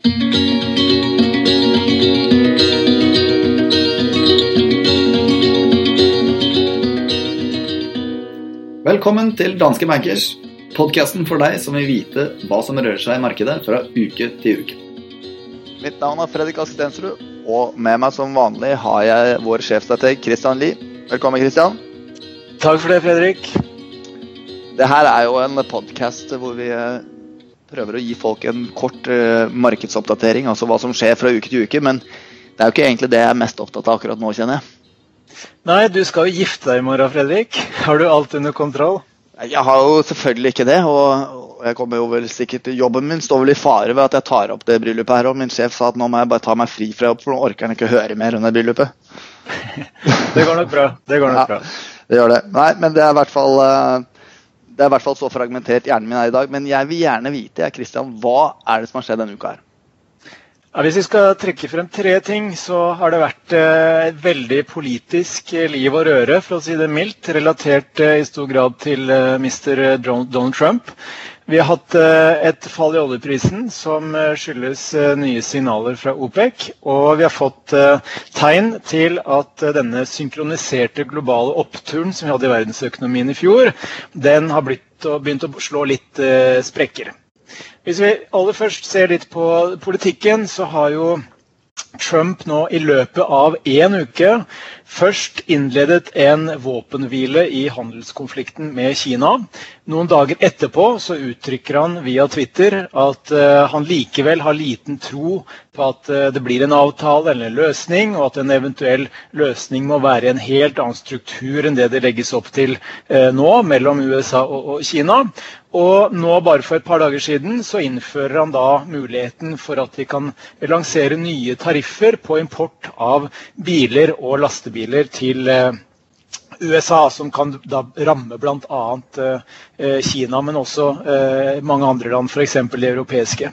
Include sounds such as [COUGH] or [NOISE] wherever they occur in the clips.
Velkommen til Danske Bankers, podkasten for deg som vil vite hva som rører seg i markedet fra uke til uke. Mitt navn er Fredrik Askestensrud, og med meg som vanlig har jeg vår sjefstrateg Christian Lie. Velkommen, Christian. Takk for det, Fredrik. Det her er jo en podkast hvor vi eh, prøver å gi folk en kort uh, markedsoppdatering, altså hva som skjer fra uke til uke. Men det er jo ikke egentlig det jeg er mest opptatt av akkurat nå, kjenner jeg. Nei, du skal jo gifte deg i morgen, Fredrik. Har du alt under kontroll? Jeg har jo selvfølgelig ikke det. Og jeg kommer jo vel sikkert Jobben min står vel i fare ved at jeg tar opp det bryllupet her. Og min sjef sa at nå må jeg bare ta meg fri fra jobb, for nå orker han ikke høre mer om det bryllupet. [LAUGHS] det går nok bra. Det går nok ja, bra. Det gjør det. Nei, men det er i hvert fall eh, det er i hvert fall så fragmentert hjernen min er i dag. Men jeg vil gjerne vite, Christian, hva er det som har skjedd denne uka her? Ja, hvis vi skal trekke frem tre ting, så har det vært eh, et veldig politisk eh, liv og røre, for å si det mildt, relatert eh, i stor grad til eh, Mr. Donald Trump. Vi har hatt eh, et fall i oljeprisen som eh, skyldes nye signaler fra OPEC. Og vi har fått tegn til at denne synkroniserte globale oppturen som vi hadde i verdensøkonomien i fjor, den har begynt å slå litt sprekker. Hvis vi aller først ser litt på politikken, så har jo Trump nå i løpet av én uke først innledet en våpenhvile i handelskonflikten med Kina. Noen dager etterpå så uttrykker han via Twitter at uh, han likevel har liten tro på at uh, det blir en avtale eller en løsning, og at en eventuell løsning må være i en helt annen struktur enn det det legges opp til uh, nå mellom USA og, Kina. Og nå bare for et par dager siden så innfører han da muligheten for at vi kan lansere nye tariffer på import av biler og lastebiler til eh, USA, som kan da ramme bl.a. Eh, Kina, men også eh, mange andre land, f.eks. de europeiske.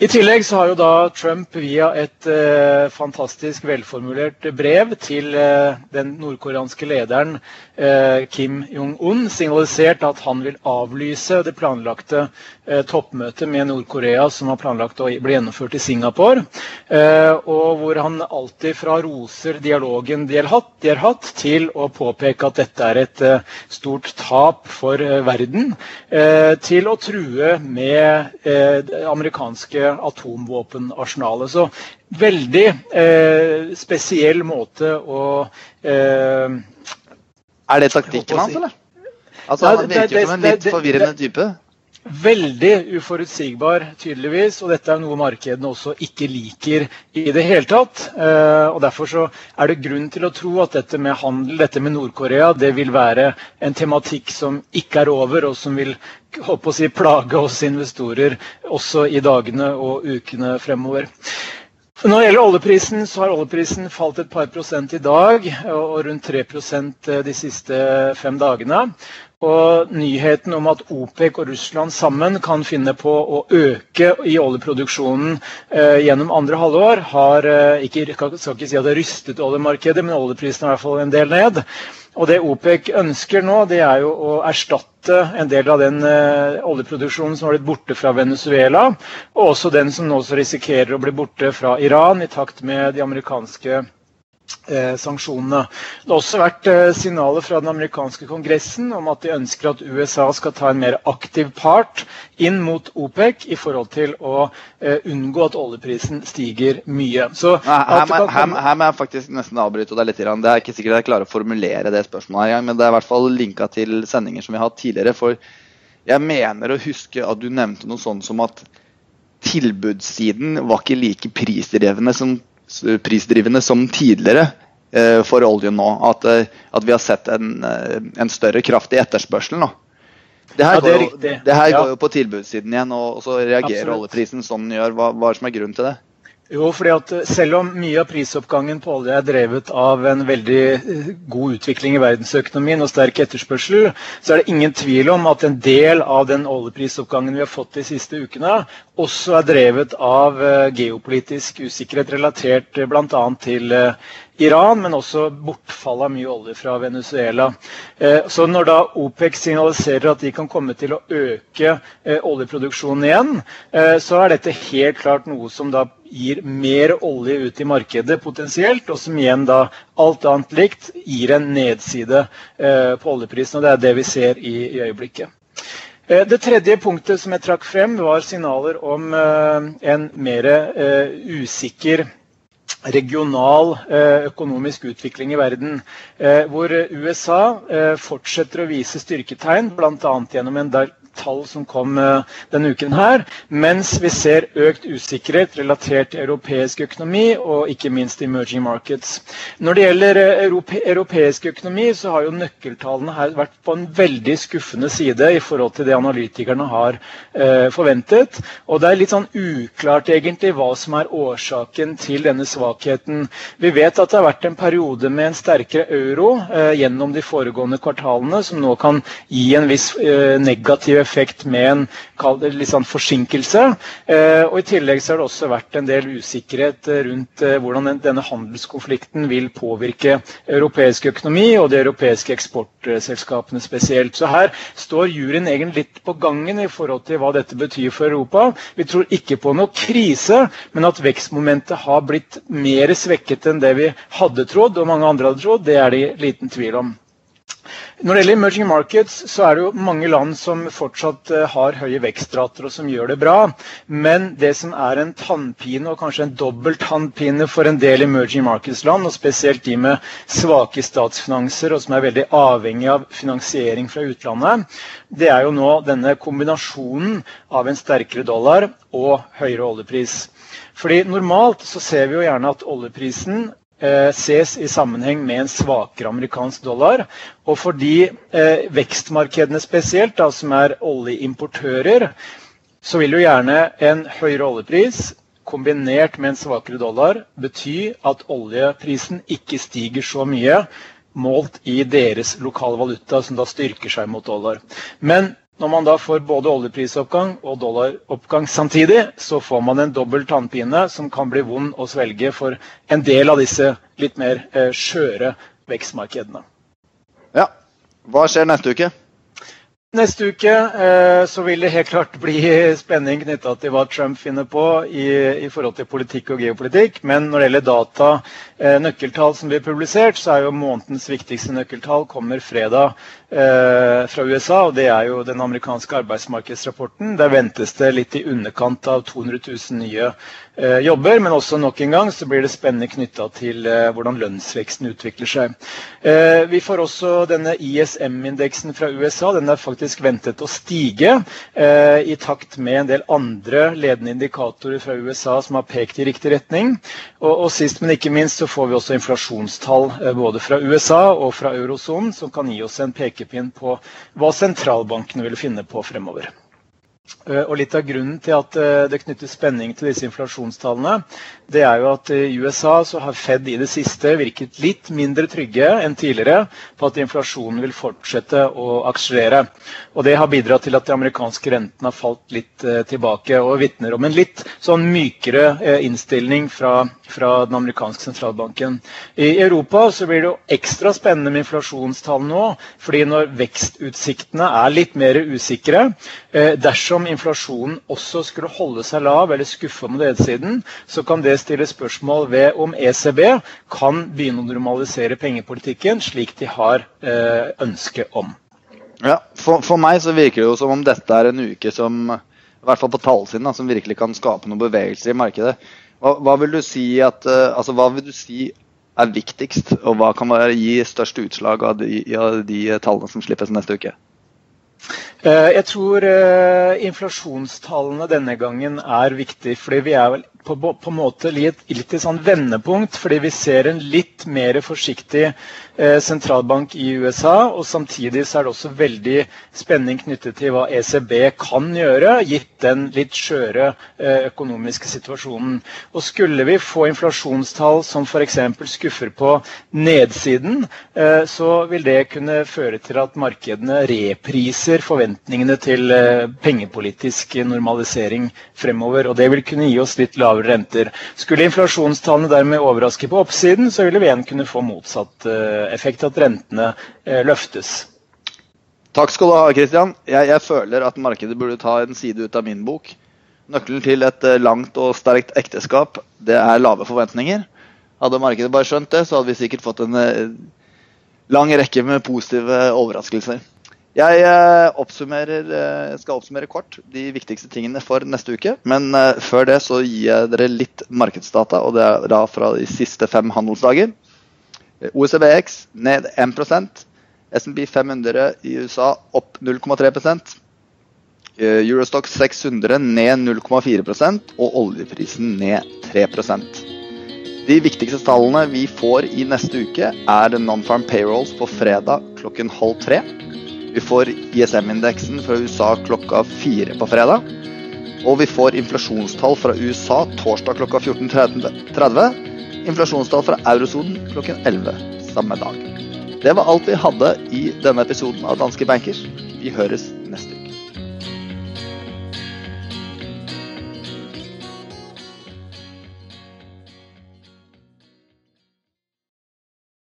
I tillegg så har jo da Trump via et eh, fantastisk velformulert brev til eh, den nordkoreanske lederen eh, Kim Jong-un signalisert at han vil avlyse det planlagte eh, toppmøtet med Nord-Korea som var planlagt å bli gjennomført i Singapore. Eh, og hvor han alltid fra roser dialogen de har hatt, de har hatt til å påpeke at dette er et eh, stort tap for verden, til å true med amerikanske atomvåpenarsenalet. Så veldig eh, spesiell måte å eh, Er det taktikken hans, eller? Altså, Han virker som en litt forvirrende type? Veldig uforutsigbar, tydeligvis. Og dette er noe markedene også ikke liker i det hele tatt. Eh, og Derfor så er det grunn til å tro at dette med handel, dette med Nord-Korea, det vil være en tematikk som ikke er over, og som vil håper å si, plage oss investorer også i dagene og ukene fremover. Når det gjelder oljeprisen, så har oljeprisen falt et par prosent i dag og rundt 3 eh, de siste fem dagene. Og nyheten om at OPEC og Russland sammen kan finne på å øke i oljeproduksjonen eh, gjennom andre halvår, har eh, ikke, skal ikke si at det rystet oljemarkedet, men oljeprisen er i hvert fall en del ned. Og Det OPEC ønsker nå, det er jo å erstatte en del av den eh, oljeproduksjonen som har blitt borte fra Venezuela, og også den som nå risikerer å bli borte fra Iran, i takt med de amerikanske eh, sanksjonene. Det har også vært eh, signaler fra den amerikanske kongressen om at de ønsker at USA skal ta en mer aktiv part inn mot OPEC i forhold til å eh, unngå at oljeprisen stiger mye. Så, her, her, her, her, må jeg faktisk nesten avbryte deg litt. Det er ikke sikkert jeg klarer å formulere det spørsmålet her, men det er i hvert fall linka til sendinger som vi har hatt tidligere. for jeg mener å huske at du nevnte noe sånt som at tilbudssiden var ikke like prisdrevne som prisdrivende som tidligere eh, for oljen nå. At, eh, at, vi har sett en, eh, en større kraft i etterspørselen. nå. Det her, ja, det, går, jo, det her ja. går, jo, på tilbudssiden igjen, og, så reagerer Absolutt. oljeprisen som den gjør. Hva, hva er som er grunnen til det? Jo, fordi at Selv om mye av prisoppgangen på olje er drevet av en veldig god utvikling i verdensøkonomien og sterk etterspørsel, så er det ingen tvil om at en del av den oljeprisoppgangen vi har fått de siste ukene, også er drevet av geopolitisk usikkerhet relatert bl.a. til Iran, men også bortfall av mye olje fra Venezuela. Eh, så når da OPEC signaliserer at de kan komme til å øke eh, oljeproduksjonen igjen, eh, så er dette helt klart noe som da gir mer olje ut i markedet potensielt, og som igjen da alt annet likt gir en nedside på oljeprisen. og Det er det vi ser i, øyeblikket. Det tredje punktet som jeg trakk frem, var signaler om en mer usikker regional eh, økonomisk utvikling i verden. Eh, hvor USA eh, fortsetter å vise styrketegn, bl.a. gjennom en tall som kom uh, denne uken her, mens vi ser økt usikkerhet relatert til europeisk økonomi og ikke minst emerging markets. Når det gjelder europe europeisk økonomi, så har jo nøkkeltallene her vært på en veldig skuffende side i forhold til det analytikerne har uh, forventet. Og det er litt sånn uklart egentlig hva som er årsaken til denne svakheten. Vi vet at det har vært en periode med en sterkere euro gjennom de foregående kvartalene, som nå kan gi en viss negativ effekt med en litt sånn forsinkelse. Eh, og I tillegg så har det også vært en del usikkerhet eh, rundt eh, hvordan denne handelskonflikten vil påvirke europeisk økonomi og de europeiske eksportselskapene spesielt. Så her står juryen egentlig litt på gangen i forhold til hva dette betyr for Europa. Vi tror ikke på noe krise, men at vekstmomentet har blitt mer svekket enn det vi hadde trodd, og mange andre hadde trodd, det er det liten tvil om. Når det gjelder emerging markets, så er det jo mange land som fortsatt uh, har høye vekstrater og som gjør det bra. Men det som er en tannpine, og kanskje en dobbel tannpine for en del emerging markets-land, og spesielt de med svake statsfinanser og som er veldig avhengig av finansiering fra utlandet, det er jo nå denne kombinasjonen av en sterkere dollar og høyere oljepris. Fordi Normalt så ser vi jo gjerne at oljeprisen eh, ses i sammenheng med en svakere amerikansk dollar. Og fordi eh, vekstmarkedene spesielt, da, som er oljeimportører, så vil jo gjerne en høyere oljepris kombinert med en svakere dollar bety at oljeprisen ikke stiger så mye målt i deres lokale valuta, som da styrker seg mot dollar. Men når man da får både oljeprisoppgang og dollaroppgang samtidig, så får man en dobbel tannpine som kan bli vond å svelge for en del av disse litt mer eh, skjøre vekstmarkedene. Ja. Hva skjer neste uke? Neste uke eh, så vil det helt klart bli spenning knytta til hva Trump finner på i, i, forhold til politikk og geopolitikk. Men når det gjelder data, eh, nøkkeltall som blir publisert, så er jo månedens viktigste nøkkeltall kommer fredag eh, fra USA. og Det er jo den amerikanske arbeidsmarkedsrapporten. Der ventes det litt i underkant av 200 000 nye jobber. Men også nok en gang så blir det spennende knytta til eh, hvordan lønnsveksten utvikler seg. Eh, vi får også denne ISM-indeksen fra USA. den er faktisk ventet å stige eh, i takt med en del andre ledende indikatorer fra USA som har pekt i riktig retning. Og, og Sist, men ikke minst, så får vi også inflasjonstall eh, både fra USA og fra eurosonen som kan gi oss en pekepinn på hva sentralbankene vil finne på fremover. Eh, og Litt av grunnen til at eh, det knyttes spenning til disse inflasjonstallene, det er jo at i USA så har Fed i det siste virket litt mindre trygge enn tidligere på at inflasjonen vil fortsette å akselerere. Og Det har bidratt til at de amerikanske rentene har falt litt eh, tilbake og vitner om en litt sånn mykere innstilling fra, fra den amerikanske sentralbanken. I Europa så blir det jo ekstra spennende med inflasjonstall nå, fordi når vekstutsiktene er litt mer usikre, dersom inflasjonen også skulle holde seg lav eller skuffe med nedsiden, så kan det stille spørsmål ved om ECB kan begynne å normalisere pengepolitikken slik de har eh, ønske om. Ja, for, for, meg så virker det jo som om dette er en uke som i hvert fall på tallsiden, da, som virkelig kan skape noen bevegelser i markedet. Hva, hva, vil du si at, uh, altså, hva vil du si er viktigst, og hva kan gi størst utslag av de, av de tallene som slippes neste uke? Eh, jeg tror eh, inflasjonstallene denne gangen er viktig, fordi vi er vel på, på en måte litt, litt i sånn vendepunkt, fordi vi ser en litt mer forsiktig eh, sentralbank i USA. Og samtidig så er det også veldig spenning knyttet til hva ECB kan gjøre, gitt den litt skjøre eh, økonomiske situasjonen. Og skulle vi få inflasjonstall som f.eks. skuffer på nedsiden, eh, så vil det kunne føre til at markedene repriser forventningene til eh, pengepolitisk normalisering fremover. Og det vil kunne gi oss litt lavere lavere renter. Skulle inflasjonstallene dermed overraske på oppsiden, så ville vi igjen kunne få motsatt effekt, at rentene løftes. Takk skal du ha, Christian. Jeg, jeg, føler at markedet burde ta en side ut av min bok. Nøkkelen til et langt og sterkt ekteskap, det er lave forventninger. Hadde markedet bare skjønt det, så hadde vi sikkert fått en lang rekke med positive overraskelser. Jeg eh, eh, skal oppsummere kort de viktigste tingene for neste uke. Men eh, før det så gir jeg dere litt markedsdata, og det er da fra de siste fem handelsdager. OECBX ned 1% SMP 500 i USA opp 0,3% Eurostock 600 ned 0,4% og oljeprisen ned 3% De viktigste tallene vi får i neste uke, er non-farm payrolls på fredag klokken halv tre. Vi får ISM-indeksen fra USA klokka fire på fredag. Og vi får inflasjonstall fra USA torsdag klokka 14.30. Inflasjonstall fra eurosonen klokken 11 samme dag. Det var alt vi hadde i denne episoden av Danske Bankers. Vi høres